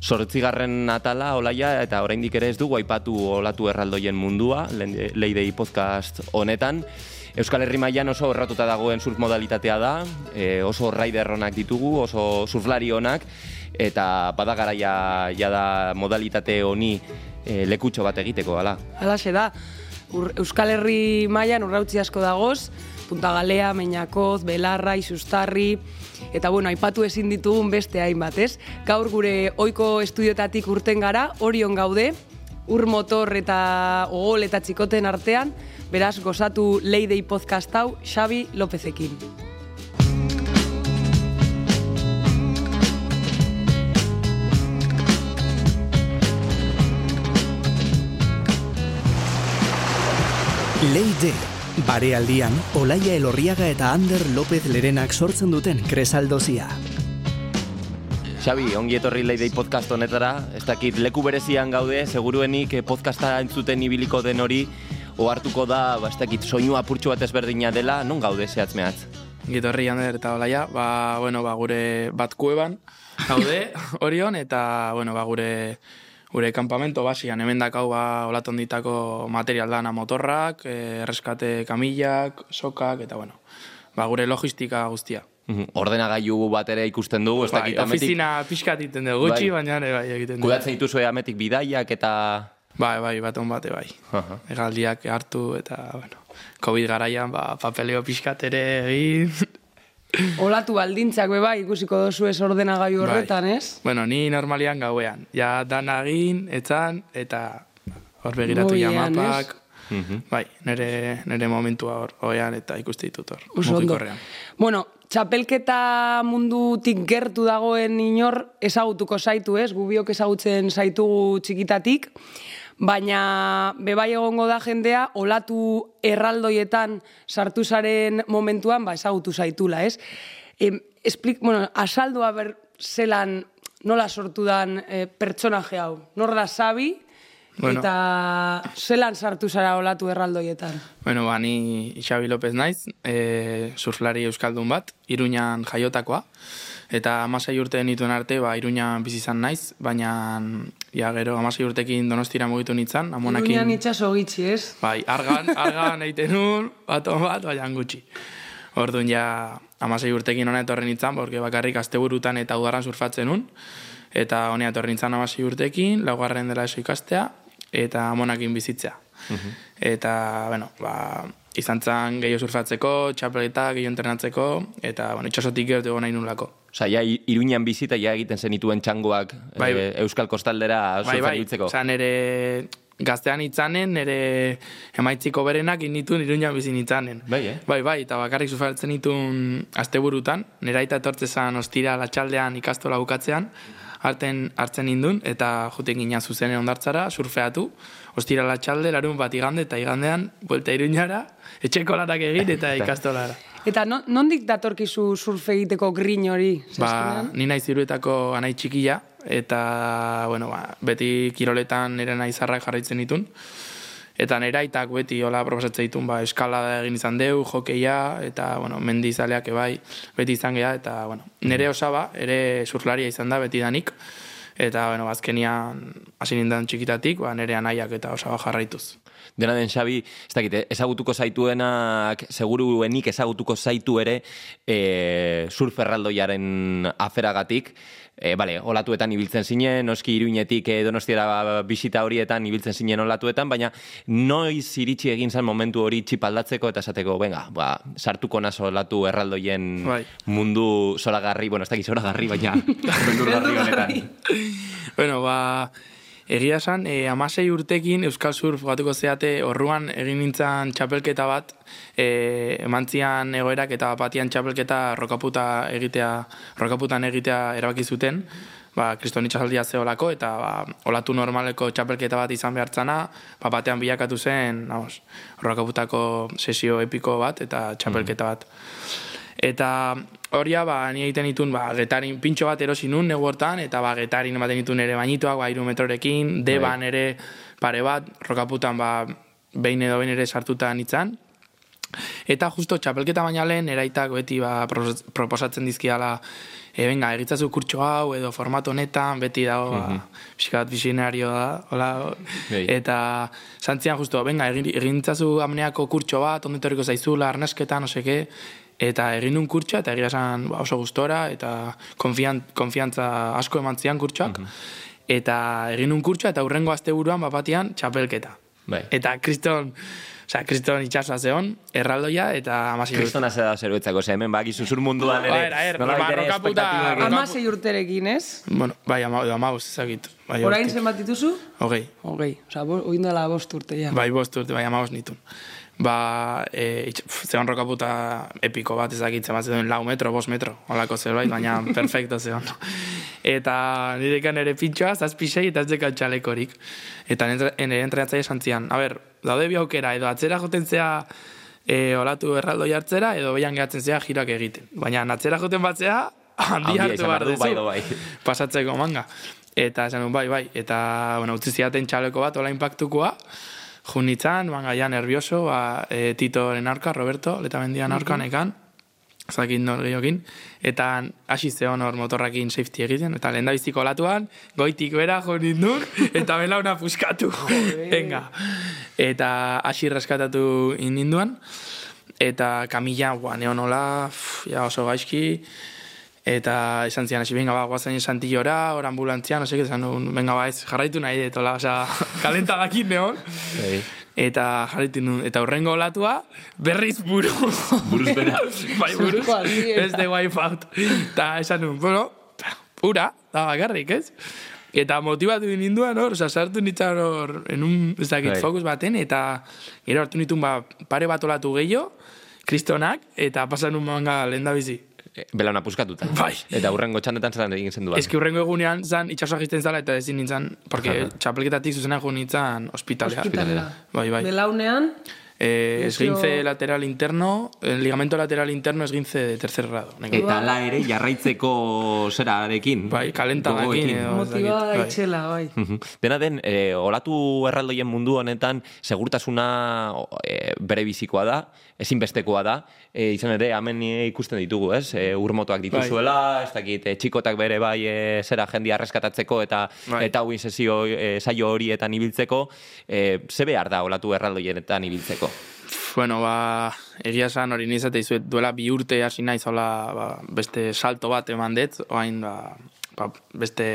Sortzigarren atala, olaia, eta oraindik ere ez dugu aipatu olatu erraldoien mundua, leidei podcast honetan. Euskal Herri mailan oso erratuta dagoen surf modalitatea da, e, oso rider onak ditugu, oso surflari onak, eta badagaraia ja da modalitate honi e, lekutxo bat egiteko, ala. Halaxe da, Ur, Euskal Herri mailan urrautzi asko dagoz, Punta Galea, Meñakoz, Belarra, Isustarri, eta bueno, aipatu ezin ditugun beste hainbat, ez? Gaur gure ohiko estudiotatik urten gara, orion gaude, ur motor eta ogol eta txikoten artean, beraz gozatu Leidei podcast hau Xabi Lopezekin. Leide Barealdian, Olaia Elorriaga eta Ander López Lerenak sortzen duten kresaldozia. Xabi, ongi etorri leidei podcast honetara, ez dakit leku berezian gaude, seguruenik eh, podcasta entzuten ibiliko den hori, ohartuko da, ba, ez dakit, soinu apurtxo bat ezberdina dela, non gaude zehatz mehatz? Gitorri Ander eta Olaia, ba, bueno, ba, gure bat kueban gaude, orion, eta, bueno, ba, gure gure kanpamento basian, hemen dakau ba, olaton ditako material dana motorrak, e, erreskate kamillak, sokak, eta bueno, ba, gure logistika guztia. Ordenagailu bat ere ikusten dugu, ez bai, ametik... Ofizina pixkat iten dugu, gutxi, bai. baina bai, egiten dugu. Kudatzen dituzu ametik bidaiak eta... Bai, bai, bat bate, bai. Uh Egaldiak hartu eta, bueno, COVID garaian, ba, papeleo pixkat ere egin, Olatu baldintzak beba ikusiko dozu ez ordenagai bai. horretan, ez? Bueno, ni normalian gauean. Ja, dan agin, etzan, eta hor begiratu jamapak. Mhm. Bai, nire, nire momentua hor, oean eta ikuste ditut hor. Bueno, txapelketa mundutik gertu dagoen inor ezagutuko zaitu, ez? Gubiok ezagutzen zaitugu txikitatik baina bebai egongo da jendea olatu erraldoietan sartu zaren momentuan ba ezagutu zaitula, ez? E, esplik, bueno, asaldua ber zelan nola sortu dan e, pertsonaje hau. Nor da sabi bueno. eta zelan sartu zara olatu erraldoietan. Bueno, ba ni Xabi López naiz, eh surflari euskaldun bat, Iruñan jaiotakoa eta amasei urte nituen arte, ba, iruña bizi izan naiz, baina, ja, gero, amasei urtekin donostira mugitu nintzen, amonakin... Iruña nitxaso gitxi, ez? Bai, argan, argan eiten nun, bat bat, baina gutxi. Orduan, ja, amasei urtekin hona etorren nintzen, porque bakarrik asteburutan eta udaran surfatzen nun, eta hona etorren nintzen amasei urtekin, laugarren dela eso ikastea, eta amonakin bizitzea. Mhm. Eta, bueno, ba, izan zan gehiago surfatzeko, txapeleta, gehiago entrenatzeko, eta, bueno, itxasotik gertu nahi nulako. Osa, ja, iruñan bizita ja egiten zenituen txangoak bai, e, Euskal Kostaldera bai, bai. Osa, nere gaztean itzanen, nere emaitziko berenak initun iruñan bizin itzanen. Bai, eh? Bai, bai, eta bakarrik zufartzen itun asteburutan, nera eta etortzezan ostira latxaldean ikastola bukatzean, harten hartzen indun, eta juten gina zuzenen ondartzara, surfeatu, ostira latxalde, larun bat igande, eta igandean, buelta iruñara, etxeko larak egin, eta ikastolara. Eta non, nondik datorkizu surfe egiteko grin hori? Ba, ni naiz iruetako anai txikia, eta, bueno, ba, beti kiroletan nire nahi zarrak jarraitzen ditun. Eta nire aitak beti hola proposatzen ditun, ba, eskalada egin izan deu, jokeia, eta, bueno, mendi izaleak ebai, beti izan geha, eta, bueno, nire osaba, ere surflaria izan da, beti danik. Eta, bueno, azkenian, hasi nindan txikitatik, ba, nire anaiak eta osaba jarraituz. Dena den Xabi, ez dakit, ezagutuko zaituenak, seguruenik ezagutuko zaitu ere e, surferraldoiaren aferagatik, e, bale, olatuetan ibiltzen zinen, noski iruinetik e, donostiara bisita horietan ibiltzen zinen olatuetan, baina noiz iritsi egin zen momentu hori txipaldatzeko eta esateko, venga, ba, sartuko naso olatu erraldoien bai. mundu zoragarri, bueno, ez dakit zoragarri, baina mundu honetan. bueno, ba, Egia esan, e, amasei urtekin Euskal Surf batuko zeate orruan egin nintzen txapelketa bat, e, emantzian egoerak eta batian txapelketa rokaputa egitea, rokaputan egitea erabaki zuten, ba, kriston itxasaldia zeolako, eta ba, olatu normaleko txapelketa bat izan behartzana, ba, batean bilakatu zen, naos, rokaputako sesio epiko bat, eta txapelketa bat. Eta Horia, ba, ni egiten ditun, ba, getarin pintxo bat erosi nun, negu hortan, eta ba, getarin ematen ditun ere bainituak, ba, iru metrorekin, bai. deban ere pare bat, rokaputan, ba, behin edo behin ere sartuta nintzen, Eta justo txapelketa baina lehen, eraitak beti ba, proposatzen dizkiala, e, venga, egitzazu kurtso hau, edo formato honetan, beti dago, ba, pixkat visionario da, hola, Bai. eta santzian justo, venga, egin, egintzazu amneako kurtso bat, ondo etorriko zaizula, arnesketa, no seke, eta egin nun kurtsoa, eta egia esan ba, oso gustora, eta konfian, konfiantza asko eman zian kurtsoak, eta egin nun kurtsoa, eta hurrengo asteburuan bapatian txapelketa. Bai. Eta kriston, osea, kriston itxasua zeon, erraldoia, eta amasi Kristona zeda zeruetzako, ze hemen baki zuzur munduan ere. Ba, era, er, ba, roka- Amasei urterekin, ez? Bueno, bai, ama, edo amabost ezagit. Bai, Orain hortik. zenbat dituzu? Hogei. Hogei. Osa, bo, oin dela bost urte, ja. Bai, bost urte, bai, amabost nitun. Ba, e, itx, pf, zeon rokaputa epiko bat ezagit, zemat duen lau metro, bost metro, holako zerbait, baina perfecto zeon. Eta nirekan ere pintxoa, zazpisei eta ez dekat txalekorik. Eta nire nire entrenatzaile santzian, a ber, daude bi aukera, edo atzera joten zea e, olatu erraldo jartzera, edo behan gehatzen zea jirak egiten. Baina atzera joten batzea, handi hartu behar behar du, duzu. bai edo bai. Pasatzeko manga. Eta esan bai, bai. Eta, bueno, utzi ziaten txaleko bat, ola impactukoa, junitzan, banga ja nervioso, ba, e, Titoren aurka, Roberto, letamendian aurka nekan, zakin nor gehiokin, eta hasi zeon hor motorrakin safety egiten, eta lehen biziko olatuan, goitik bera jo nindun, eta belauna puskatu. Venga. Eta hasi reskatatu indinduan, eta kamila, gua, neonola, ja oso gaizki, eta esan zian, hasi, venga, ba, guazain santillora, hor ambulantzian, no seke, esan nuen, venga, ba, ez, jarraitu nahi dut, hola, osea, kalentadakin neon, Bai. eta jarraitu nuen, eta hurrengo olatua, berriz buru. Buruz bera. bai, buruz, aldiera. ez de wipe out. Eta esan nuen, bueno, ura, da bakarrik, ez? Eta motibatu ninduan hor, oza, sartu nintzen hor, en un, ez dakit, Bai. fokus baten, eta gero hartu nituen, ba, pare bat olatu gehiago, kristonak, eta pasan un manga lehen da bizi. Belauna puskatuta. Bai. Eta hurrengo txandetan zelan egin zen duan. Ez que hurrengo egunean zan itxasoa jisten zala eta ezin nintzen, porque Aha. txapelketatik zuzenan jo nintzen ospitalea. Hospitalera. Bai, bai. Belaunean, Eh, esguince lateral interno, el ligamento lateral interno esguince de tercer grado. Neka. Eta ala ere jarraitzeko zerarekin. Bai, edo. ez motiba bai. itxela, bai. Mhm. Dena den, e, olatu erraldoien mundu honetan, segurtasuna o, e, bere bizikoa da, ezinbestekoa da, e, izan ere, hemen ikusten ditugu, ez? E, urmotoak dituzuela, ez dakit, e, txikotak bere bai e, zera jendia arreskatatzeko eta Bai. eta hauin sesio, e, saio horietan ibiltzeko, e, ze behar da olatu erraldoienetan ibiltzeko? Bueno, ba, egia esan hori nizate izuet duela bi urte hasi naiz hola ba, beste salto bat eman dut, oain ba, ba, beste,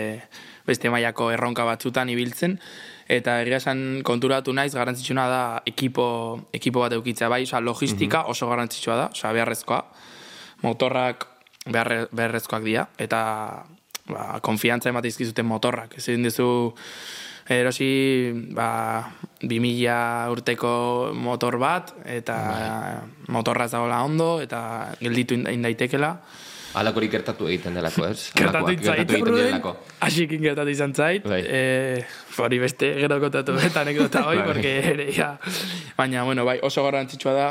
beste mailako erronka batzutan ibiltzen, eta egia esan konturatu naiz garrantzitsuna da ekipo, ekipo bat eukitzea bai, oza, logistika oso garrantzitsua da, oza, beharrezkoa, motorrak beharre, beharrezkoak dira, eta ba, konfiantza emate izkizuten motorrak. Ezin duzu erosi ba, 2000 urteko motor bat, eta motorra ez dagoela ondo, eta gelditu in- indaitekela. Alakorik gertatu egiten delako, ez? Gertatu egiten delako. asikin gertatu izan zait, Bai. e, hori beste gero kontatu eta anekdota hoi, Bai. porque ere, ja. Baina, bueno, bai, oso garrantzitsua da,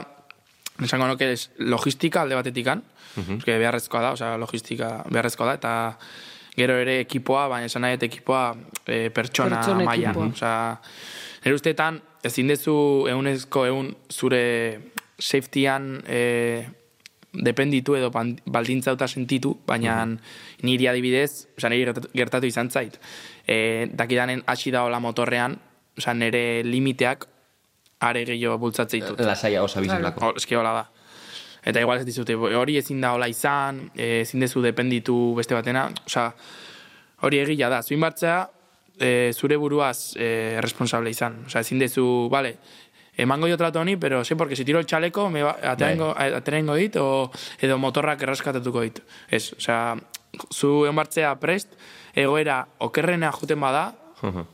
esango nuke es logistika alde batetikan, Mhm. eske beharrezkoa da, osea, logistika beharrezkoa da, eta gero ere ekipoa, baina esan nahi ekipoa e, pertsona Pertsona mailan. ekipoa. Osea, nire ustetan, ezin dezu eunezko eun zure safetyan e, dependitu edo ban- baldintzauta sentitu, baina niri adibidez, osea, niri gertatu, gertatu izan zait. E, dakidanen hasi da hola motorrean, osea, nire limiteak are gehiago bultzatzen ditut. Lasaia osa biziklako. Hor, eski hola da. Eta igual ez dizute, hori ezin da hola izan, eh, ezin dezu dependitu beste batena, osea, hori egia da, zuin bartzea, e, zure buruaz e, responsable izan. Osea, ezin dezu, vale, emango jo trato honi, pero sé, porque si tiro el chaleco, me va, aterengo, aterengo dit, o, edo motorrak erraskatatuko dit. Ez, osea, zu egon bartzea prest, egoera okerrena juten bada,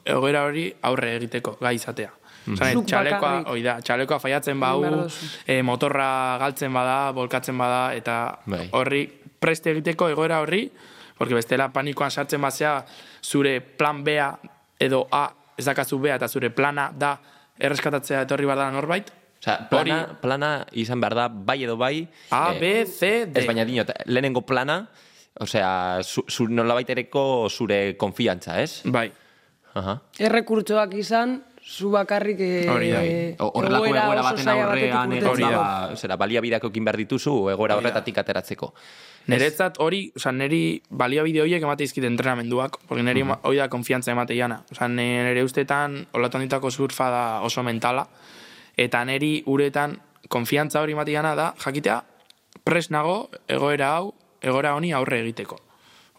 egoera hori aurre egiteko, gai izatea. Osea, Zuk txalekoa, hoi da, txalekoa faiatzen duzu. e, motorra galtzen bada, bolkatzen bada, eta Bai. horri prest egiteko egoera horri, porque bestela panikoan sartzen bazea, zure plan B-a edo A, ez dakazu B eta zure plana da erreskatatzea etorri behar da norbait, Osea, plana, Hori- plana izan behar da bai edo bai... A, eh, B, C, D. Ez baina dinot, lehenengo plana, osea, zu, zu nolabait ereko zure konfiantza, ez? Bai, Aha. Errekurtsoak izan, zu bakarrik e, Hori da. Horrelako egoera baten aurrean, ba, zera, baliabideak okin behar dituzu, egoera horretatik ateratzeko. Niretzat hori, oza, niri baliabide horiek emate izkit entrenamenduak, porque niri uh hori da konfiantza emate jana. Oza, ne- nire ustetan, olatu handitako surfa da oso mentala, eta niri uretan konfiantza hori emate jana da, jakitea, pres nago egoera hau, egoera honi aurre egiteko.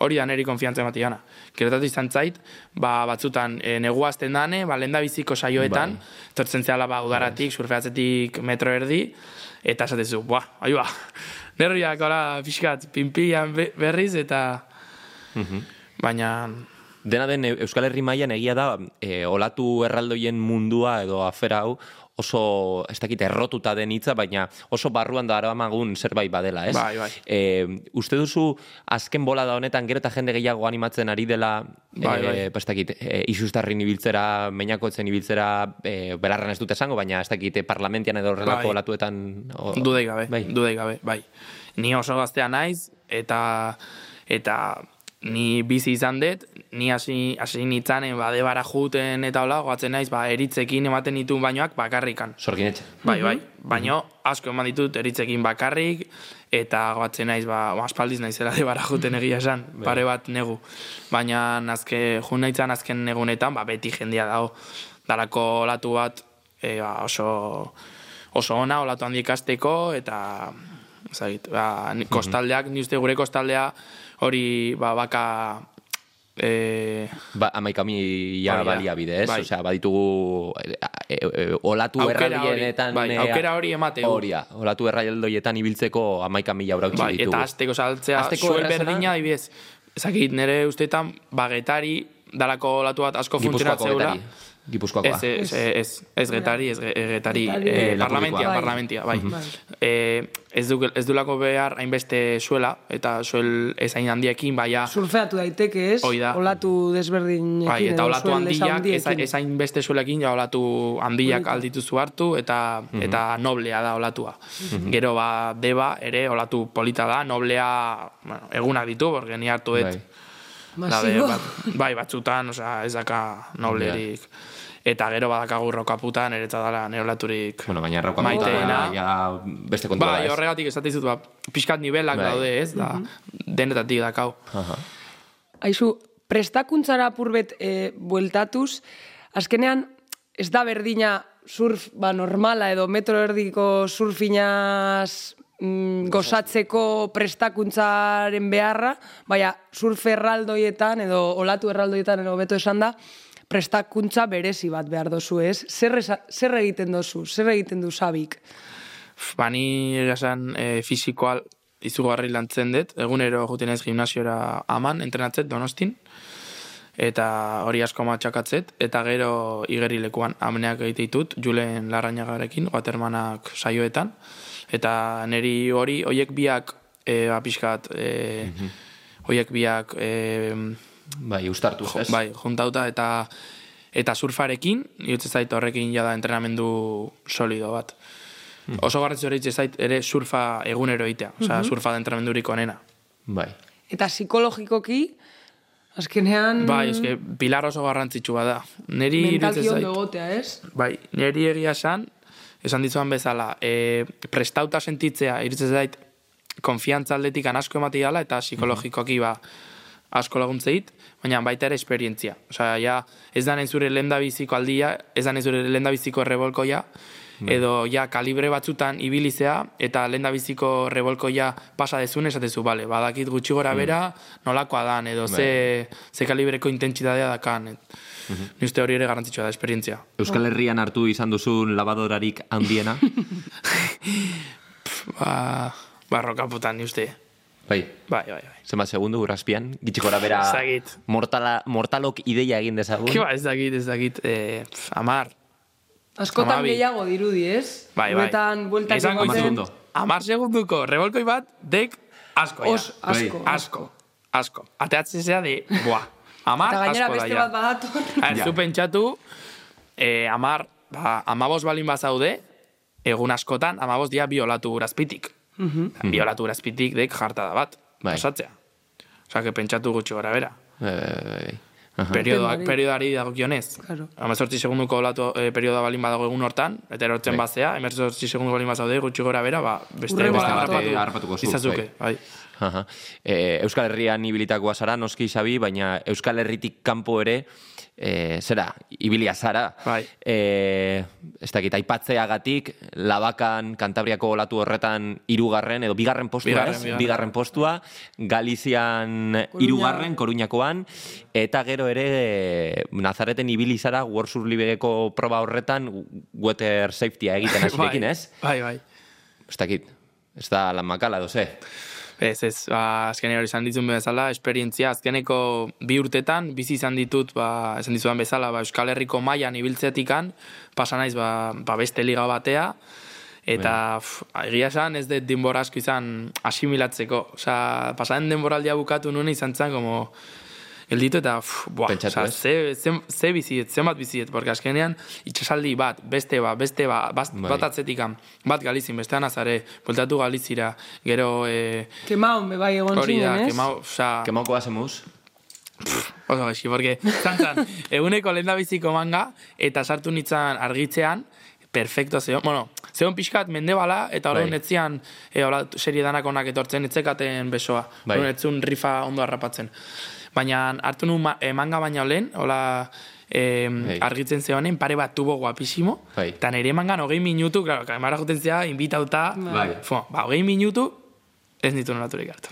Hori da niri konfiantza emate jana. Gertatu izan zait, ba, batzutan e, negu azten dane, ba, lehen biziko saioetan, Bai. tortzen zehala ba, udaratik, surfeatzetik metro erdi, eta esatezu, buah, ahi ba, nerviak hola pixkat, pinpian be- berriz, eta... Baina, Dena den Euskal Herri mailan egia da e, olatu erraldoien mundua edo afera hau oso, ez dakit, errotuta den hitza, baina oso barruan da aramagun zerbait badela, ez? Bai, bai. E, uste duzu, azken bola da honetan, gero eta jende gehiago animatzen ari dela, Bai, bai. e, ez dakit, e, isustarrin ibiltzera, meinakotzen ibiltzera, e, belarran ez dut esango, baina ez dakit, e, parlamentian edo horrelako Bai. olatuetan... O, dudei gabe, Bai. dudei gabe, bai. Ni oso gaztea naiz, eta eta ni bizi izan dut, ni hasi hasi nitzanen bade bara juten eta hola, goatzen naiz, ba, eritzekin ematen ditu bainoak bakarrikan. Sorginetxe. Bai, bai. Baino asko eman ditut eritzekin bakarrik eta goatzen naiz ba ba, aspaldiz naizela de bara juten egia esan, pare bat negu. Baina azke jun naitzan azken egunetan ba beti jendia dago. Dalako olatu bat e, ba, oso oso ona olatu handi ikasteko eta ezagit, ba, ni- kostaldeak, ni uste gure kostaldea hori ba baka e, Ba, amaika mila Hori da. baliabide, ez? Bai. Osea, baditugu e, e, olatu erraldienetan... bai, aukera hori emate. Horia, olatu erraldoietan ibiltzeko amaika mila brautzi Bai, ditugu. eta azteko saltzea, zuen errazena- berdina, adibidez, ezakit, nire ustetan, bagetari, dalako olatu bat asko Gipuzkoako funtzionatzeula. getari. Gipuzkoakoa. Ez, ez, ez, ez getari, ez ge- getari, eh, parlamentia, Lapurdikoa. parlamentia, bai. Bai. Eh, ez, du, ez dulako behar hainbeste suela, eta suel ez hain handiekin, baina, Surfeatu daiteke, ez? Hoi da. Olatu desberdinekin. bai, eta olatu handiak, ez, handiekin. ez hain beste suelekin, ja olatu handiak aldituzu hartu, eta, eta noblea da olatua. Gero, ba, deba, ere, olatu polita da, noblea, bueno, egunak ditu, porque ni hartu dut, Bai. Masibo. bat, bai, batzutan, osea, ez daka noblerik. Eta gero badakagu rokaputan, eretza dala neolaturik. Bueno, baina Maiteena. ja beste kontua Bai, da, ez? horregatik esatizut, ba, pixkat nivelak Bai. daude, ez, da, denetatik dakau. Aha. Aizu, prestakuntzara apurbet e, bueltatuz, azkenean ez da berdina surf ba, normala edo metro erdiko surfinaz mm, gozatzeko prestakuntzaren beharra, baina surf erraldoietan edo olatu erraldoietan edo beto esan da, prestakuntza berezi bat behar dozu, ez? Zer, zer egiten dozu? Zer egiten du sabik? Pff, Ba, ni esan e, fisikoa izugarri lantzen dut, egunero juten ez gimnasiora aman, entrenatzet donostin, eta hori asko matxakatzet, eta gero igerilekuan ameneak egite ditut, Julen Larrañagarekin, Watermanak saioetan, eta neri hori, hoiek biak, e, ba, pixkat, e, hoiek biak, e, Bai, ustartu, ez? bai, juntauta, eta eta surfarekin, nire zait horrekin jada entrenamendu solido bat. Oso garritzu hori zait ere surfa egunero egitea, osea, surfa da entrenamendurik onena. Bai. Eta psikologikoki, azkenean Bai, eske, pilar oso garrantzitsua da. Neri mentalki ondo zait. egotea, ez? Bai, neri egia esan, esan dizuan bezala, e, prestauta sentitzea, iruditzen zait, konfiantza aldetik asko emati dela, eta psikologikoki ba, asko laguntzeit, baina baita ere esperientzia. Osea, ja, ez da zure lendabiziko aldia, ez da zure lendabiziko rebolkoia, edo ja kalibre batzutan ibilizea, eta lendabiziko rebolkoia pasa dezun, esatezu, bale, badakit gutxi gora bera, nolakoa dan, edo ze, ze kalibreko intentsitatea dakan. Et, Ni uste hori ere garrantzitsua da, esperientzia. Euskal Herrian hartu izan duzun labadorarik handiena? Ba, barrokaputan, ni uste. Bai. Bai, bai, bai. Zenbat segundu urraspian, gitxikora bera mortala, mortalok ideia egin dezagun. Ki ba, ez dakit, ez dakit, eh, pf, amar. Askotan Hamabi. gehiago dirudi, ez? Bai, bai. Guretan bueltak Hamar ematen. segundo. Amar segunduko rebolkoi bat, dek asko, ja. Os, asko. Asko, asko. Ateatzen zea de, buah, amar Eta gainera asko da, beste ja. bat badator. Zu pentsatu, eh, amar, ba, amabos balin bazaude, egun askotan, amabos dia biolatu urazpitik. Biolatu urazpitik dek jarta da bat, Bai. osatzea. Osa, que pentsatu gutxi gora bera. Bai, bai, bai, bai. periodoak, Temari. periodoari dagokionez. Claro. Amazortzi segunduko olatu e, periodoa balin badago egun hortan, eta erortzen Bai. bazea, emerzortzi segundu balin bazaude, gutxi gora bera, ba, beste Hurrengo beste bat harrapatu. harrapatuko zu, Izazuke, bai. Aha. E, Euskal Herrian ibilitakoa zara, noski sabi, baina Euskal Herritik kanpo ere, e, zera, ibilia zara. Bai. E, ez dakit, aipatzeagatik, labakan, Kantabriako olatu horretan irugarren, edo bigarren postua, Bigarren, ez? bigarren. Bigarren postua, Galizian irugarren, Koruñakoan, eta gero ere Nazareten ibili zara World Surlibeko proba horretan water safetya egiten hasirekin, ez? Bai, bai. Ez dakit, ez da lan makala, doze. Ez, ez, ba, azken hori izan ditun bezala, esperientzia, azkeneko bi urtetan, bizi izan ditut, ba, esan dizudan bezala, ba, Euskal Herriko mailan ibiltzetikan, pasa naiz, ba, ba beste liga batea, eta egia esan ez dut denbora asko izan asimilatzeko. Osea, pasaren denboraldia bukatu nuen izan zen, como, gelditu eta, pf, buah, Pentsatu, ez? ze, ze, ze biziet, zenbat biziet, porque azkenean itxasaldi bat, beste bat, beste bat, bat, Bai. bat atzetikan, bat galizin, bestean azare, bueltatu galizira, gero, eh, Kemaun, be bai egon hori da, zinen, ez? kemau, osea, Kemauko hacemos? oso gaixi, porque, zantzan, eguneko lehen biziko manga, eta sartu nintzen argitzean, perfecto zeon, bueno, zeon pixkat mendebala, eta Bai. horren etzian, e, hola, serie danak onak etortzen, etzekaten besoa, Bai. etzun rifa ondo harrapatzen. Baina hartu nu ma, eh, manga baina lehen, hola, eh, argitzen zeonen, pare bat tubo guapísimo, Bai. eta nire mangan hogei minutu, claro, kamara joten zea, invitauta, Bai. Fo, ba, hogei minutu, ez nitu nolaturik hartu.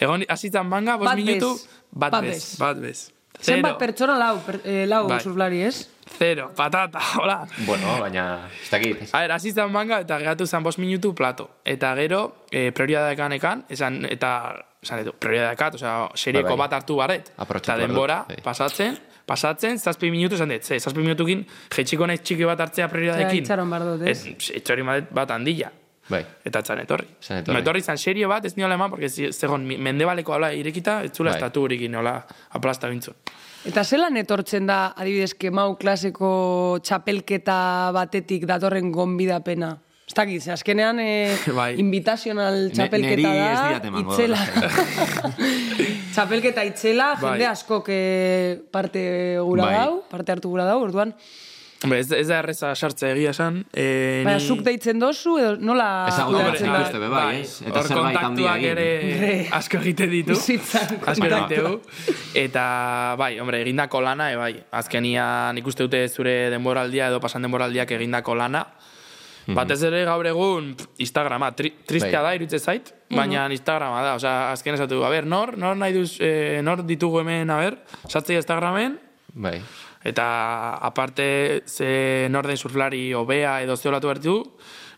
Egon, hasitzen manga, bos Bat minutu, bat Bat bez, bez. bat bez. Zenbat Zero, pertsona lau, per, eh, lau Bai. surflari, ez? zero, patata, hola. Bueno, baina, ez dakit. A ver, hasi zen manga, eta geratu zen bost minutu plato. Eta gero, e, prioridadekan ekan, esan, eta, esan edo, prioridadekat, osea, serieko Bai, bai. bat hartu barret. Aprobetxatu Eta dut, denbora, bai. pasatzen, pasatzen, zazpi minutu esan dut, ze, zazpi minutukin, jetxiko naiz txiki bat hartzea prioridadekin. Ja, itxaron behar dut, ez? Ez, etxori bat, bat handila. Bai. Eta etzan etorri. Etzan etorri. Etorri zan serie bat, ez niola eman, porque mi- mendebaleko ala irekita, ez zula Bai. estatu horikin, nola, aplasta bintzun. Eta zelan etortzen da, adibidez, kemau klaseko txapelketa batetik datorren gonbidapena? Ez dakit, azkenean eh, Bai. invitational Ne- txapelketa da, itzela. txapelketa itzela, Bai. jende askok eh, parte gura Bai. dau, parte hartu gura dau, orduan. Hombre, ez, ez da erreza sartzea egia esan. E, Baina zuk deitzen dozu, edo nola Ezagutzen kudeatzen zen da? dituzte, be bai, ez? Eta zerbait handia ere asko egiten ditu. Bizitzan asko egiten du. Eta, bai, hombre, egindako lana, e, bai. Azkenian ikuste dute zure denboraldia edo pasan denboraldiak egindako lana. Batez ere gaur egun Instagrama, tri, tristea Bai. da, irutze zait, baina Instagrama da. Osea, azken esatu, a ber, nor, nor nahi duz, eh, nor ditugu hemen, a ber, satzei Instagramen, Bai. Eta aparte ze norden surflari hobea edo zeolatu bertu,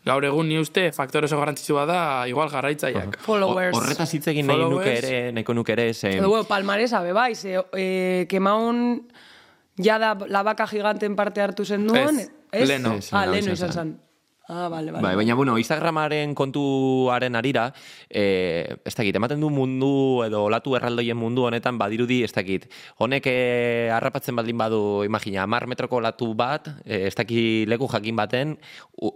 gaur egun ni uste faktore oso garrantzitsua da igual jarraitzaileak. Followers. Horretaz hitz egin nahi nuke ere, nahiko nuke ere, ze... Edo, bueno, palmaresa, be bai, ze, eh, kemaun jada labaka giganten parte hartu zen duen, Ez, ez? leno. Ez, Ah, leno izan zen. Ah, bale, bale. Bai, baina, bueno, Instagramaren kontuaren arira, eh, ez dakit, ematen du mundu edo olatu erraldoien mundu honetan badirudi, ez dakit, honek eh, harrapatzen baldin badu, imagina, mar metroko olatu bat, eh, ez dakit leku jakin baten, u,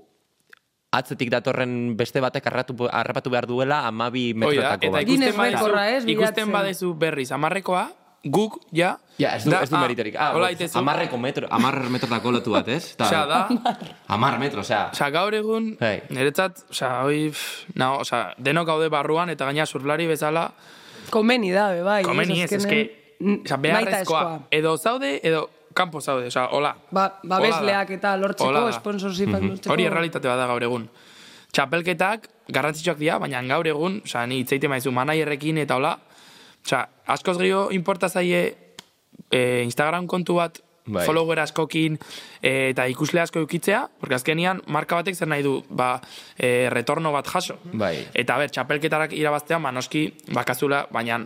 atzetik datorren beste batek harratu, harrapatu behar duela amabi metrotako eta bat. Guinness ikusten badezu, ikusten badezu berriz amarrekoa, guk, ja, Ja, ez du, da- ez du ah, meriterik. Ah, hola itezu. amarreko metro, amar metrotako olatu bat, ez? Ta- Osea, da, Amar metro, osea. osea, gaur egun, Bai. niretzat, osea, hoi, pff, no, osea, denok gaude barruan, eta gaina surflari bezala, Komeni da, be bai. komeni ez, eske, mm, osea, nahita beharrezkoa, eskoa. edo zaude, edo kanpo zaude, osea, hola. Ba, Hola babesleak da. eta Hola lortzeko, da. sponsorship lortzeko. Hori errealitate bat da gaur egun. Txapelketak garrantzitsuak dira, baina gaur egun, osea, ni itzeite maizu manaierrekin eta hola, osea, askoz gehiago importa zaie e, Instagram kontu bat Bai. follower askokin e, eta ikusle asko eukitzea, porque azkenian marka batek zer nahi du, ba, e, retorno bat jaso. Bai. Eta ber, txapelketarak irabaztean, ba, noski, bakazula, baina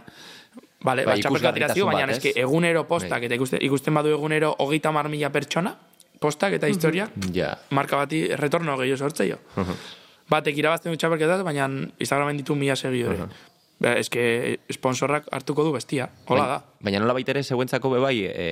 Vale, Bai, ba, txapelketak irazio, baina ez? egunero postak, Bai. eta ikusten, ikusten badu egunero hogeita mar mila pertsona, postak eta historiak, Ja. marka bati retorno gehiago sortzeio. Batek irabazten du txapelketat, baina Instagramen ditu mila seguidore. Ba, eske sponsorrak hartuko du bestia. Hola da. Baina nola baitere zeuentzako bebai, e,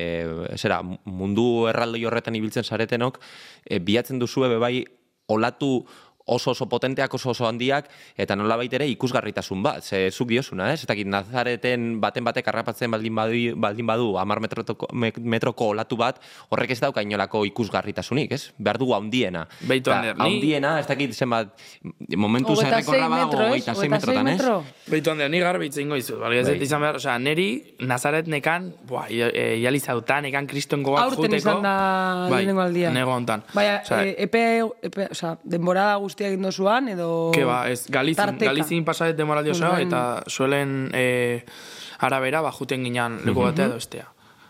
zera, mundu erraldoi horretan ibiltzen zaretenok, e, bilatzen duzue bebai olatu oso oso potenteak, oso oso handiak, eta nolabait ere ikusgarritasun bat, ze zuk diosuna, ez? Eta nazareten baten batek harrapatzen baldin badu, baldin badu amar metroko, me- metroko olatu bat, horrek ez dauka inolako ikusgarritasunik, ez? Behar dugu handiena. Beitu, Eta Ander, ni- handiena, ez dakit zenbat, momentu Hogeita zerrekorra sei badago, metro, metrotan, ez? Beitu handean, ni garbi itzein goizu. Bali, ez Bai. izan behar, osea, neri Nazaret nekan, buah, jali zautan, nekan kriston gogoak Aurten juteko. izan da bai, aldia. nego hontan. Baina, Osea, e, epe, epe, osea, denbora guztia egin dozuan, edo... Ke ba, ez, Galizin, tarteka? Galizin pasadet demoraldi osoa, Orain- eta suelen e, arabera, ba, juten ginean leku batea edo estea.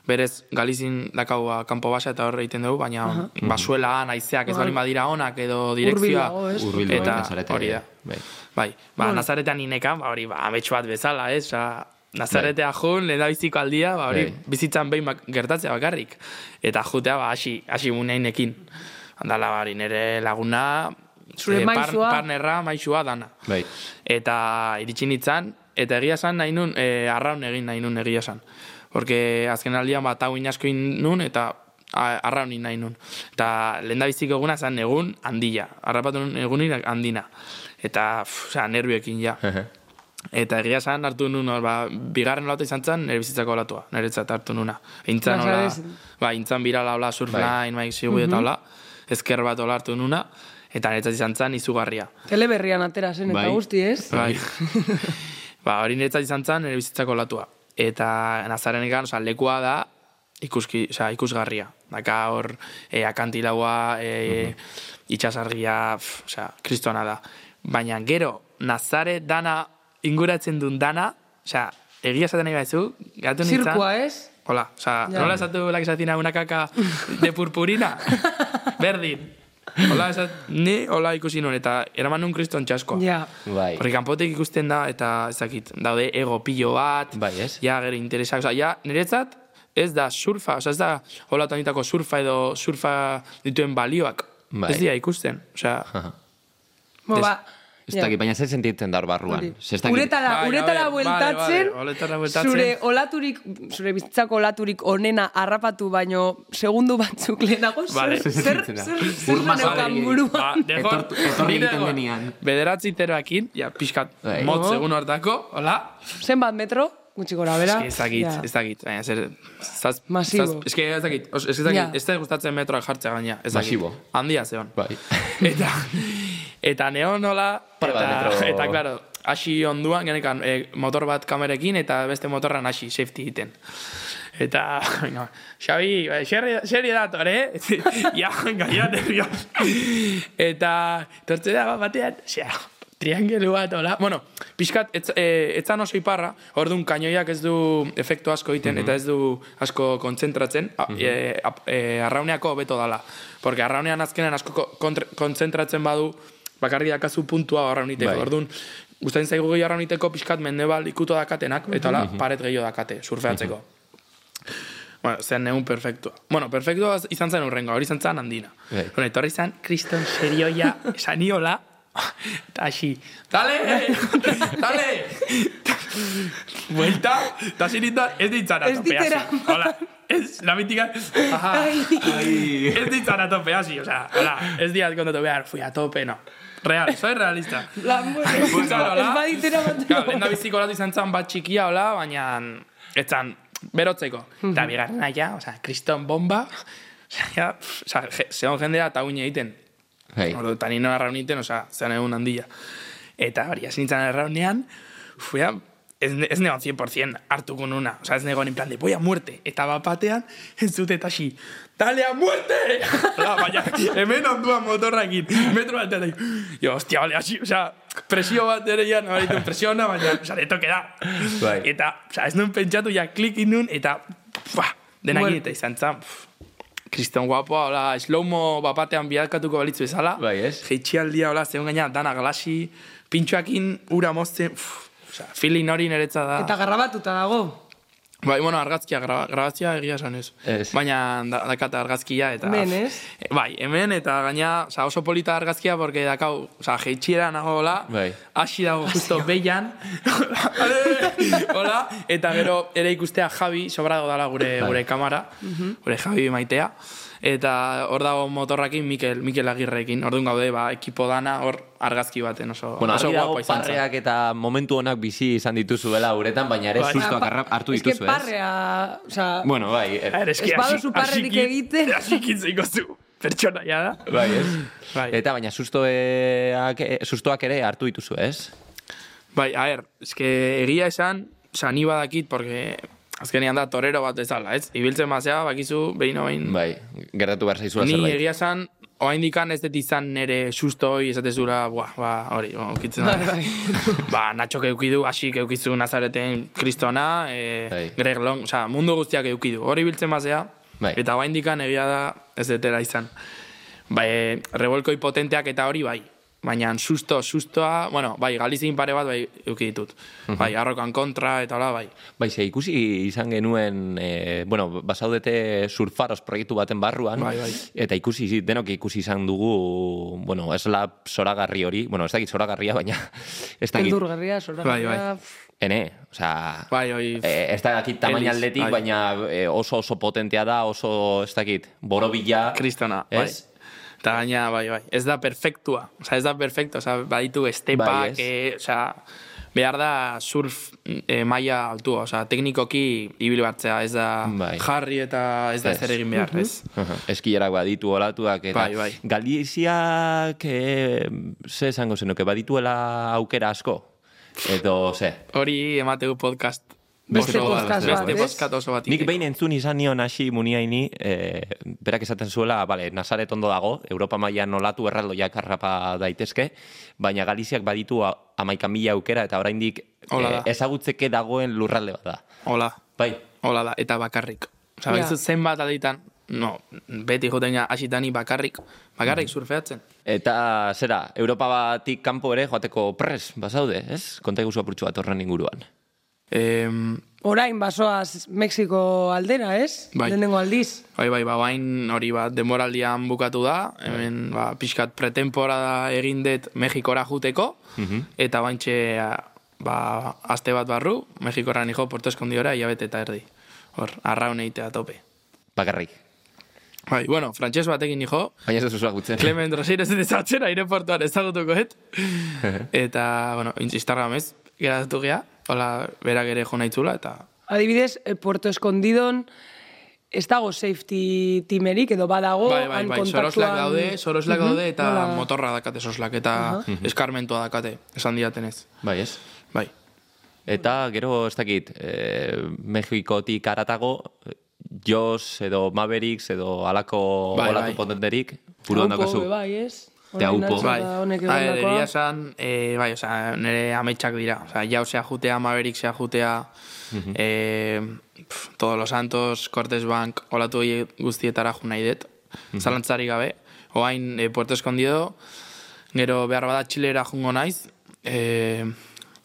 Berez, Galizin dakaua kanpo basa eta horre egiten dugu, baina basuela, naizeak ez Bai. balin badira onak edo direkzioa. Hurbildu, eta hori da. bai. Bai, ba, Nazaretan inekan, ba, hori, ba, ametsu bat bezala, ez? Osa, Nazaretea jun, lehen da biziko aldia, ba, hori, Bai. bizitzan behin bak- gertatzea bakarrik. Eta jutea, ba, hasi, hasi muneinekin. Handala, ba, hori, nire laguna, Zure eh, par- maisua. Partnerra, maisua, dana. Bai. Eta iritsi nintzen, eta egia esan nahi nun, e, arraun egin nahi nun egia esan. Porque azken aldian bat hau inasko nun, eta arraun nahi nun. Eta lehen da eguna zen egun handia. Arrapatu nun egunin handina. Eta, pff, osea, nervioekin ja. Eta egia esan hartu nun, ba, bigarren olatu izan zen, nire bizitzako olatua, niretzat hartu nuna. Intzan, hola, Nazaret. ba, intzan birala, hola, surfline, Bai. bai. zigu eta hola, ezker bat hola hartu nuna, eta niretzat izan zen izugarria. Teleberrian atera zen, eta Bai. guzti, ez? Bai. ba, hori niretzat izan zen, nire bizitzako latua. Eta nazarenekan, oza, lekua da, ikuski, oza, ikusgarria. Daka hor, e, akantilaua, e, itxasargia, pf, oza, kristona da. Baina gero, nazare dana, inguratzen duen dana, oza, egia esaten nahi baizu, gatu nintzen. Zirkua, ez? Hola, oza, Ja. nola esatu la que se hacía una caca de purpurina? Berdin. Hola, esat, ni hola ikusi nun, eta eraman nun kriston txaskoa. Ja. Bai. Horri kanpotek ikusten da, eta ez dakit, daude ego pilo bat, Bai, ez? ja, gero interesak, oza, ja, niretzat, ez da surfa, oza, ez da hola tanitako surfa edo surfa dituen balioak. Bai. Ez dira ikusten, oza, Bo, Ez- ba, Ez ja. dakit, baina zer sentitzen da hor barruan. Ez dakit- Uretara, Bai, uretara bueltatzen, vale, bueltatzen. zure olaturik, zure bizitzako olaturik onena harrapatu baino segundu batzuk lehenago, Vale. zer, Zer zer, zer, zaneukan buruan. Ba, etorri egiten denean. Bederatzi teroakin, ja, pixkat, Bai. motz egun hortako, hola, Zenbat metro, gutxi gora, bera? Ez dakit, Ja. ez dakit, baina zer... Zaz, Masibo. Zaz, eske ez dakit, os, ez dakit, Ja. ez da gustatzen metroak jartzea gaina, ez dakit. Masibo. Handia zeon. Bai. Eta, eta neon nola, eta, eta, claro, hasi onduan, genekan, e, motor bat kamerekin, eta beste motorran hasi, safety egiten. Eta, venga, Xabi, xerri dator, eh? ja, ja, nervios. eta, tortze da, bat batean, xea, triangelu bat, hola. Bueno, pixkat, etz, e, etzan oso iparra, orduan kainoiak ez du efektu asko egiten, eta ez du asko kontzentratzen, a, e, a, e, arrauneako beto dala. Porque arraunean azkenean asko ko- kontre- kontzentratzen badu, bakarri dakazu puntua arrauniteko. Bai. Orduan, gustatzen zaigu gehi arrauniteko pixkat mendebal ikuto dakatenak, eta hola, paret gehiago dakate, surfeatzeko. Bueno, zean neun perfektua. Bueno, perfektua izan zen urrengo, hori izan zen handina. Bai. Bueno, etorri zen, kriston serioia, esaniola, eta hasi, dale, dale! Buelta, eta nintzen, ez Ez hasi. ditera. Hola, ez, la mítica, aha, ez ditzan atope hasi, o sea, hola, ez diat kontatu behar, fui a tope, no. Real, soy realista. Lan, bueno, Futsal, hola. ez baditera bat. Claro, lehen da biziko latu izan zen bat txikia, hola, baina ez zan berotzeko. Eta bigarrena ja, osea, kriston bomba, osea, ja, pff, osea, je- zeon jendea eta uine egiten. Bai. Ordu, eta nino arrauniten, osea, zean egun handia. Eta hori, hasi nintzen arraunean, fuea, ez, ne- ez negon 100% hartuko nuna. Osea, ez negon en plan de, voy a muerte. Eta bat batean, ez dut eta hasi, dale a muerte! Hola, baina, hemen onduan motorrakin, metro batean, da, jo, hostia, vale, hasi, osea, presio bat ere ja, nabaritu presio ona, baina, osea, le toke da. Bai. Eta, osea, ez nuen pentsatu, ja, klik nun, eta, pua, denak Muerte. eta izan zan, Kriston guapoa, hola, slow-mo bapatean bialkatuko balitzu bezala. Bai, ez? Jeitxialdia, hola, zegoen gaina, dana glasi, pintxoakin ura mozten, pff, osea, feeling hori niretza da. Eta garrabatuta dago. Bai, bueno, argazkia, gra, grabazia egia esan ez. Ez. Baina da, dakat argazkia eta... Hemen, ez? E, Bai, hemen eta gaina, oza, oso polita argazkia, porque dakau, oza, jeitxiera nagoela, Bai. hasi dago justo behian, hola, eta gero ere ikustea Javi, sobrago dala gure, Bai. gure kamara, gure Javi maitea, eta hor dago motorrakin Mikel, Mikel Agirrekin, orduan gaude, ba, ekipo dana, hor argazki baten oso, Bueno, oso dago guapo izan parreak eta momentu honak bizi izan dituzuela uretan, baina ere Bai. sustoak arra- hartu Ez que dituzu, ez? parrea, o sea, Bueno, bai, eh, eske Ez baduzu hasi- parrerik egiten. Hasikin zeiko zu, pertsona, ja da. bai, ez? Bai. Eta baina sustoak, eh, sustoak ere hartu dituzu, ez? Bai, a ver, eske egia esan, ni badakit, porque azkenean da torero bat bezala, ez? Ibiltzen bazea, bakizu, behin oin. Bai, gertatu behar zaizula ni zerbait. egia esan, oain dikan ez dut izan nere susto hoi, esatezura, buah, ba, hori, ba, ukitzen da. Bai, ba, Nacho eukidu, hasi eukizu Nazareten kristona, e, Bai. Greg Long, oza, mundu guztiak eukidu. Hori biltzen bazea, Bai. eta oain dikan egia da ez detera izan. Bai, revolkoi potenteak eta hori bai. Baina susto, sustoa, bueno, bai, galizin pare bat bai euki ditut. Bai, arrokan kontra eta hola, bai. Bai, ze ikusi izan genuen, e, bueno, basaudete surfaros proiektu baten barruan, Bai, bai. eta ikusi, denok ikusi izan dugu, bueno, ez la zoragarri hori, bueno, ez dakit zoragarria, baina ez dakit, Beldurgarria, zoragarria. Bai, bai. ene, osea, Bai, oi, e, ez dakit tamaina aldetik, bai. baina e, oso oso potentea da, oso, ez dakit, borobila, kristona, bai. ez? Eta gaina, bai, bai, ez da perfektua. Osa, ez da perfektua, osa, baditu estepak, Bai, eh, osa, behar da surf eh, maila altua, osa, teknikoki ibil batzea, ez da Bai. jarri eta ez da zer egin behar, ez? Aha, Eskierak baditu olatuak eta Bai, bai. Galiziak e, ze esango zenuke badituela aukera asko edo ze Hori emategu podcast. Beste podcast oso bat. Nik behin entzun izan nion hasi muniaini, e, berak esaten zuela, bale, Nazaret ondo dago, Europa mailan olatu erraldoiak harrapa daitezke, baina Galiziak baditu a- amaika mila aukera eta oraindik Hola e, ezagutzeke dagoen lurralde bat da. Hola, Bai, hola da, eta bakarrik. Osa, yeah. zenbat aditan, no, beti joten hasitani bakarrik, bakarrik surfeatzen. eta zera, Europa batik kanpo ere joateko pres, bazaude, ez? Konta iguzu apurtxu bat horren inguruan. Em, Orain basoaz Mexiko aldera, ez? Bai. Lehenengo aldiz. Bai, bai, ba, bain hori bat demoraldian bukatu da, hemen ba, pixkat pretemporada egin dut Mexikora juteko, eta baintxe ba, aste bat barru, Mexikora nijo Porto Eskondiora, hilabete eta erdi. Hor, arraun eitea tope. Bakarrik. Bai, bueno, frantxez batekin nijo, Baina ez duzu agutzen. Clement Rosir ez ezagutzen aireportuan ezagutuko et. eta, bueno, Instagramez, geratu gea, hola, berak ere jo naitzula, eta Adibidez, eh, Puerto Escondidon ez dago safety timerik edo badago, bai, bai, bai, kontaktuan... soroslak daude, soroslak daude, eta Nola- motorra dakate soslak, eta eskarmentua dakate, esan diatenez. Bai, ez? Bai. Eta gero, ez dakit, e, Mexikotik aratago, Jos edo Mavericks edo alako Bai, olatu bai. potenterik, buruan daukazu. Bai, ez? Te Orain aupo. altza Bai, egia esan, eh, bai, oza, nire ametsak dira. Oza, jau sea jutea, Maverick sea jutea, eh, pf, Todos los Santos, Cortes Bank, olatu guztietara ju nahi dut. Zalantzari gabe. Oain, eh, Puerto Escondido, gero behar bada Txilera jungo naiz, eh,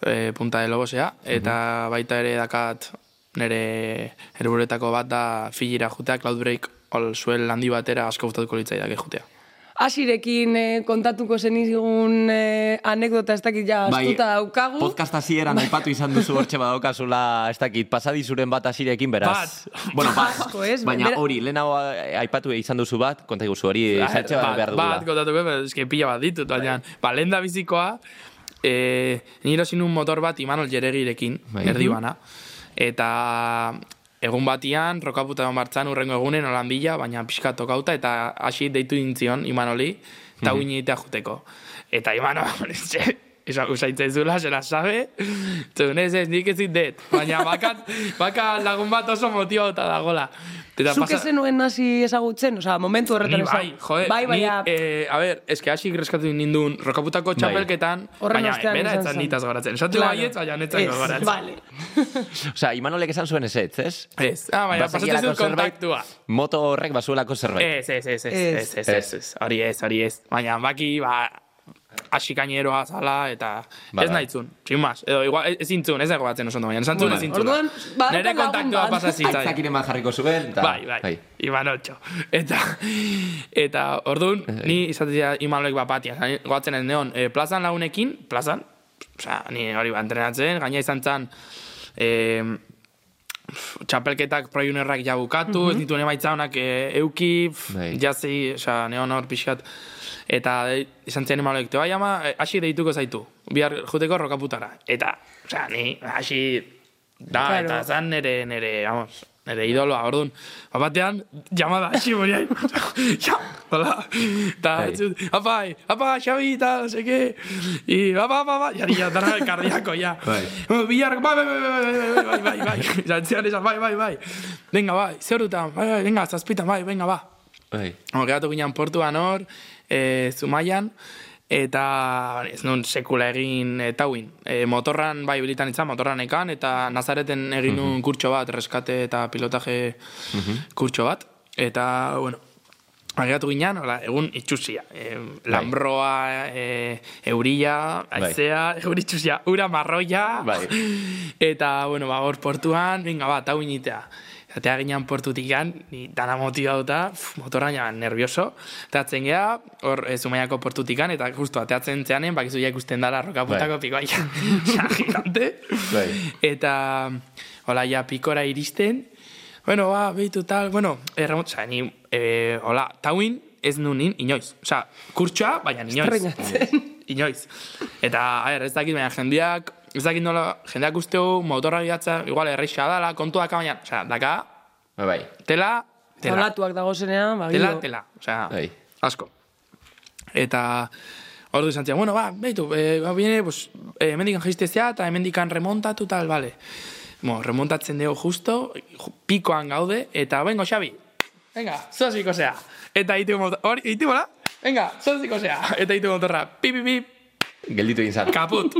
eh, Punta de Lobosea, eta baita ere dakat nire erburetako bat da Fijira jutea, Cloudbreak, ol zuel handi batera asko gustatuko litzaidak jutea. Asirekin eh, kontatuko zenigun eh, anekdota ez dakit ja astuta daukagu. podcast hasieran aipatu izan duzu hortxe badaukazula, ez dakit, pasadizuren bat hasirekin beraz. Bat. Bueno, bat. Asko, ez? Baina Bera- hori, lehenago eh, aipatu izan duzu bat, konta iguzu hori, zertxe bat behar dugula. Bat, kontatuko, eske pila bat ditut, baina, ba, lehen da bizikoa, e, nire un motor bat Imanol Jeregirekin, Bai. erdi bana. Eta egun batian, rokaputa egon bartzan, urrengo egunen, holandila, baina pixka tokauta, eta hasi deitu dintzion Imanoli, eta mm egitea juteko. Eta Imanol, Esa, usaitzen zula, zera sabe, zuen ez nik ezin dut, baina bakat, baka lagun bat oso motibauta dagola. Eta Zuk zenuen hasi ezagutzen, osea, momentu horretan Ni bai, joder, bai, bai, ni, eh, a ver, eske hasi reskatu nindun rokaputako txapelketan, Horren baina bera etzan nitaz goratzen. Esatu Claro. baietz, baina netzan Ez, goratzen. Vale. Osea, Imanolek esan zuen ez ez, ez? Ez, ah, baina pasatzen Bazekielako zuen kontaktua. Moto horrek bazuelako zerbait. Ez, ez, ez, ez, Ez. ez, ez, ez, ez, hori ez, hori ez. Baina baki, ba, asikaineroa zala, eta Bai, ez bai. nahitzun, sin más. Edo, igual, ez zintzun, ez dago batzen oso ondo, baina Bai. ez zintzun. Orduan, badaukat Nere kontaktua pasa zitzaidan. Aitzakiren bat jarriko zuen, eta... Bai, bai, Imanotxo. Eta, eta orduan, ni izatea Imanolek bat batia. Goatzen ez neon, e, plazan lagunekin, plazan, osea, ni hori ba, entrenatzen, gaina izan zen, e, txapelketak proiunerrak ja bukatu, ez dituen emaitza honak e, euki, pf, Bai. jazi, osea, neon hor pixkat, eta e, izan zen Imanolek, te bai ama, e, hasi deituko zaitu, bihar juteko rokaputara. Eta, osea, ni, hasi, da, Claro. eta zan nere, nere, vamos, nere idoloa, orduan, batean, llamada, hasi moriai, ja, hola, eta, Bai. apai, apa, Xabi, eta, no sé qué, y, apa, apa, apa, ya, ya, dara kardiako, ya, Bai. Bueno, Billar, bai, bai, bai, bai, bai, bai, bai, bai, zantzian esan, bai, bai, bai, venga, bai, zeurutan, bai, bai, venga, zazpitan, bai, venga, ba, Bai. Hor, geratu ginen portuan hor, e, Zumaian, eta ez nun sekula egin e, tauin. E, motorran bai bilitan izan, motorran ekan, eta Nazareten egin nun kurtso bat, reskate eta pilotaje kurtso bat. Eta, bueno, Agatu ginen, hola, egun itxusia. E, lambroa, e, eurilla, Bai. aizea, egun itxusia, ura marroia. Bai. Eta, bueno, ba, hor portuan, venga, ba, tau initea. Eta ginean portutikan, ni dana motibauta, uf, motorra ja, nervioso. Teatzen geha, hor, Zumaiako portutikan, eta justu, ateatzen zeanen, bakizu ja ikusten dara rokaputako pikoa, ja, ja, gigante. Bai. Eta, hola, ja, pikora iristen, bueno, ba, behitu tal, bueno, erremot, oza, ni, e, hola, tauin, ez nunin, inoiz. Osa, kurtsoa, baina inoiz. Estrenatzen. inoiz. Eta, a ber, ez dakit, baina jendeak, ez dakit nola, jendeak usteu, motorra gidatza, igual, erreixa dala, kontuak, baina, osea, daka, Bai, bai. tela, tela, Olatuak dagozenean, ba, tela, gilo. tela, osea, Bai. asko. Eta, ordu izan zian, bueno, ba, behitu, e, ba, bine, pues, e, emendikan jaistezea, eta emendikan remontatu, tal, bale. Mo, remontatzen dugu justo, ju- pikoan gaude, eta, bengo, Xabi, venga, zoziko zea. Eta itigo motor, hori, itigo, la? Venga, zoziko zea. Eta itigo motorra, pip, pip, pip, Gelditu egin zan. kaput.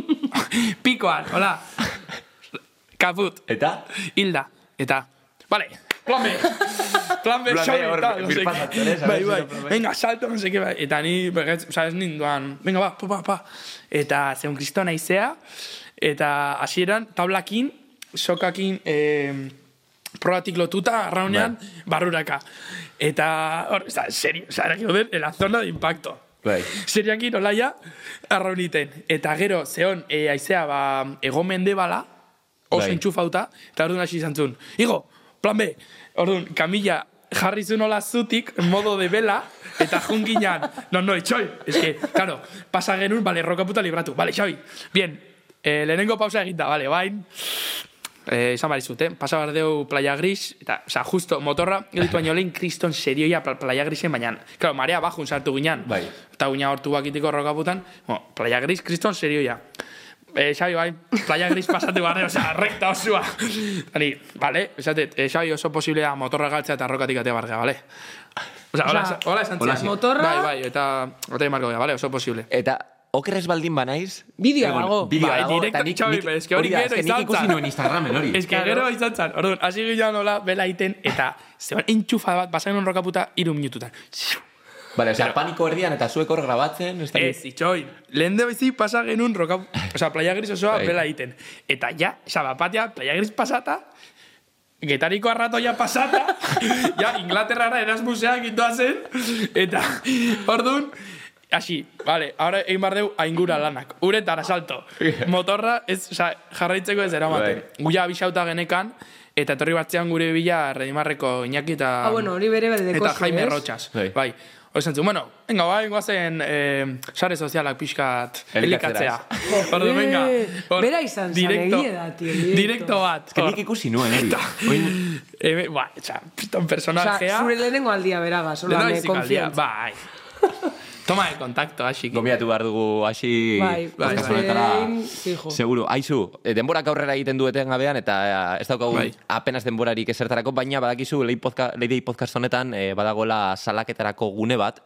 Pikoan, hola. Kaput. Eta? Hilda. Eta, vale, plan B. Plan B, hor, tal, no sé qué. sabes, Bai, bai, venga, salto, no sé qué, bai. Eta ni, begetz, ez ninduan, venga, ba, pa, pa, pa. Eta, zeun kristo naizea, eta hasieran tablakin, sokakin, eh, probatik lotuta, arraunean, barruraka. Eta, hor, oza, serio, oza, era joder, en la zona de impacto. Bai. Seriakin olaia arrauniten. Eta gero, zeon, e, aizea, ba, ego mendebala, oso Bai. entxufauta, eta orduan hasi izan zuen. Igo, plan B, orduan, kamila jarri zuen hola zutik, modo de vela, eta junginan, no, no, itxoi, es que, claro, pasa genuen, vale, roka puta libratu, vale, Xabi, bien, eh, lehenengo pausa eginda, vale, bain, eh, esan barizut, eh? Pasa behar deu playa gris, eta, oza, justo, motorra, gelitu baino lehen, kriston serioia pla- playa grisen, baina, claro, marea bajun sartu ginen. Bai. Eta guina hortu bakitiko rokaputan, bueno, playa gris, kriston serioia. Eh, Xabi, bai, playa gris pasatu barre, osea, rekta osua. Ani, vale, esatet, eh, Xabi oso posiblea motorra galtzea eta rokatik atea barga, vale? Osea, hola, hola esan hola, zian. motorra- Bai, bai, eta, ote marko vale, oso posible. Eta okerrez baldin banaiz... Bideoa dago. Bideoa Bai, dago, directo, eta nik, nik, pero es que hori gero izan ikusi zan. nuen Instagramen hori. Ez que gero izan zan, orduan, hasi ginen nola, bela iten, eta zeban entxufa bat, basagen un rokaputa, iru minututan. Vale, o sea, paniko erdian eta zuek hor grabatzen, ez. Ez, itxoi, lehen de bizi pasa genuen roka... Osa, playa gris osoa Bai. bela egiten. Eta ja, osa, bapatia, playa gris pasata, getariko arratoia pasata, ja, Inglaterrara Erasmuseak itoa zen, eta, orduan, Asi, vale, ahora egin bar deu aingura lanak. Uretara salto. Motorra, ez, oza, jarraitzeko ez eramaten. Bai. Guia abisauta genekan, eta etorri batzean gure bila Redimarreko Iñaki eta... Ah, bueno, hori bere bere Eta Jaime ez? Rotxas. Bai. Bai. Zentzun, bueno, venga, bai, guazen eh, sare sozialak pixkat elikatzea. Ordu, venga. Eh, hor, bera izan zan, egia da, tio, directo. Direkto bat. Ez que nik ikusi nuen hori. Oin, Eh, ba, etxa, piston Osea, personajea. zure lehenengo aldia hola, Leno me izik aldia, konfiantza. Bai. Toma de contacto, así que. Gomiatu behar dugu hasi Bai, bai, bai. Seguro, aizu, eh, denborak aurrera egiten dueten gabean, eta eh, ez daukagu Bai. apenas denborarik esertarako, baina badakizu Lady podcast, Lady podcast honetan eh, badagoela salaketarako gune bat,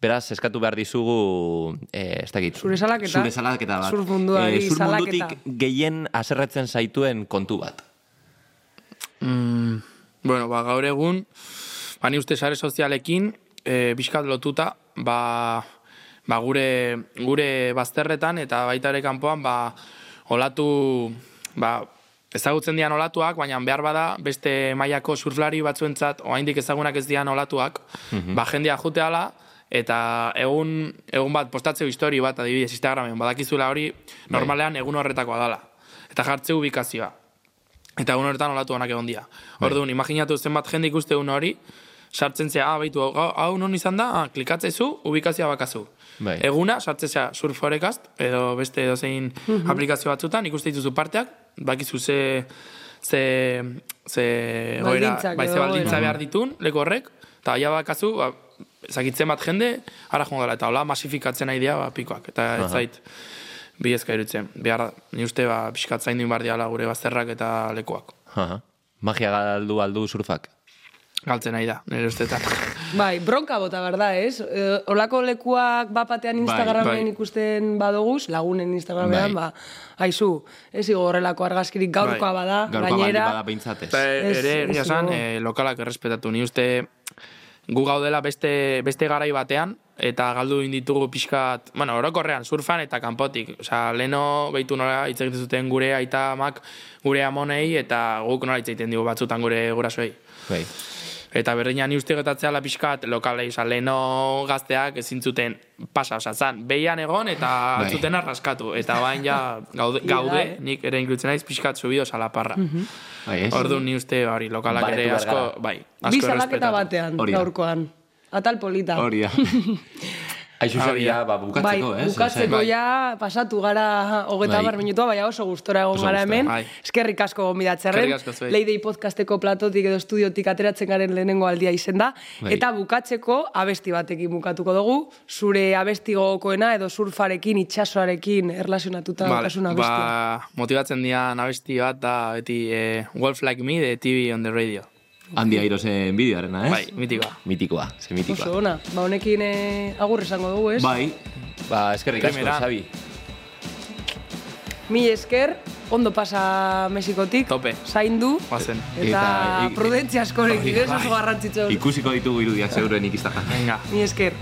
beraz, eskatu behar dizugu, eh, ez dakit. Zure salaketa. Zure salaketa bat. Zur munduari zur salaketa. mundutik gehien aserretzen zaituen kontu bat. Mm, bueno, ba, gaur egun, ba, ni uste sare sozialekin, e, bizkat lotuta, ba, ba, gure, gure bazterretan eta baita ere kanpoan ba, olatu ba, ezagutzen dian olatuak, baina behar bada beste mailako surflari batzuentzat oraindik ezagunak ez dian olatuak, ba jendea juteala eta egun egun bat postatzeu histori bat adibidez Instagramen badakizula hori normalean egun horretakoa dala. Eta jartzeu ubikazioa. Eta egun horretan olatu onak egon dira. Orduan, imaginatu zenbat jende ikuste hori, sartzen zea, ah, baitu, hau, hau non izan da, ah, klikatzezu, ubikazioa bakazu. Bai. Eguna, sartzea surf forecast, edo beste edozein aplikazio batzutan, ikuste dituzu parteak, bakizu ze, ze, ze, goera, bai, ze baldintza behar ditun, leko horrek, eta ja bakazu, ba, ezagitzen bat jende, ara joan gara, eta hola masifikatzen nahi dira, ba, pikoak, eta ez zait, bidezka irutzen. Behar, ni uste, ba, pixkat zaindu behar diala gure bazterrak eta lekoak. Aha. Magia galdu aldu surfak. Galtzen nahi da, nire ustetan. Bai, bronka bota, berda, ez? E, olako lekuak bapatean Instagramen bai. ikusten badoguz, lagunen Instagramean, Bai. ba, aizu, ez igo horrelako argazkirik gaurkoa Bai. bada, Gaurkoa gainera, bada behintzatez. Eta Ez- ere, esan, dago. eh, lokalak errespetatu. Ni uste gu gaudela beste, beste garai batean, eta galdu inditugu pixkat, bueno, orokorrean, surfan eta kanpotik. Osea, leno behitu nola hitz egiten zuten gure aita amak, gure amonei, eta guk nola hitz egiten digu batzutan gure gurasoei. Bai. Eta berdina ni uste getatzea la pixkat lokalei, leno gazteak ezin zuten pasa, oza, zan, behian egon eta Bai. zuten arraskatu. Eta bain ja gaude, da, gaude nik ere inklutzen naiz pixkat subidos a la parra. Bai, ez? Orduan ni uste hori lokalak ere asko, bai, bi asko salaketa errespetatu. batean, gaurkoan. Atal polita. Hori da. Aixu Hori ja, da. ba, bukatzeko, bai, ez? bukatzeko Ose, ja pasatu gara hogeita Bai. minutua, baina oso gustora egon gara hemen. bai. Eskerrik asko zuei. Leidei podcasteko platotik edo estudiotik ateratzen garen lehenengo aldia izen da. Bai. Eta bukatzeko abesti batekin bukatuko dugu. Zure abesti gogokoena edo surfarekin, itxasoarekin erlazionatuta Vale, abestia. ba, motibatzen dian abesti bat da beti eh, Wolf Like Me de TV on the Radio. Handi airozen bideoarena, ez? Bai, mitikoa. Mitikoa, ze mitikoa. Oso ona. Ba, honekin eh, agur esango dugu, ez? Bai, ba, eskerrik asko. Xabi. Mi esker, ondo pasa Mexikotik. Tope. Zaindu. Guazen. Eta, Eta- prudentzia askorekin, Bai, ez oso garrantzitsu. Ikusiko ditugu irudiak seguruenik iztakan. Venga. Mi esker.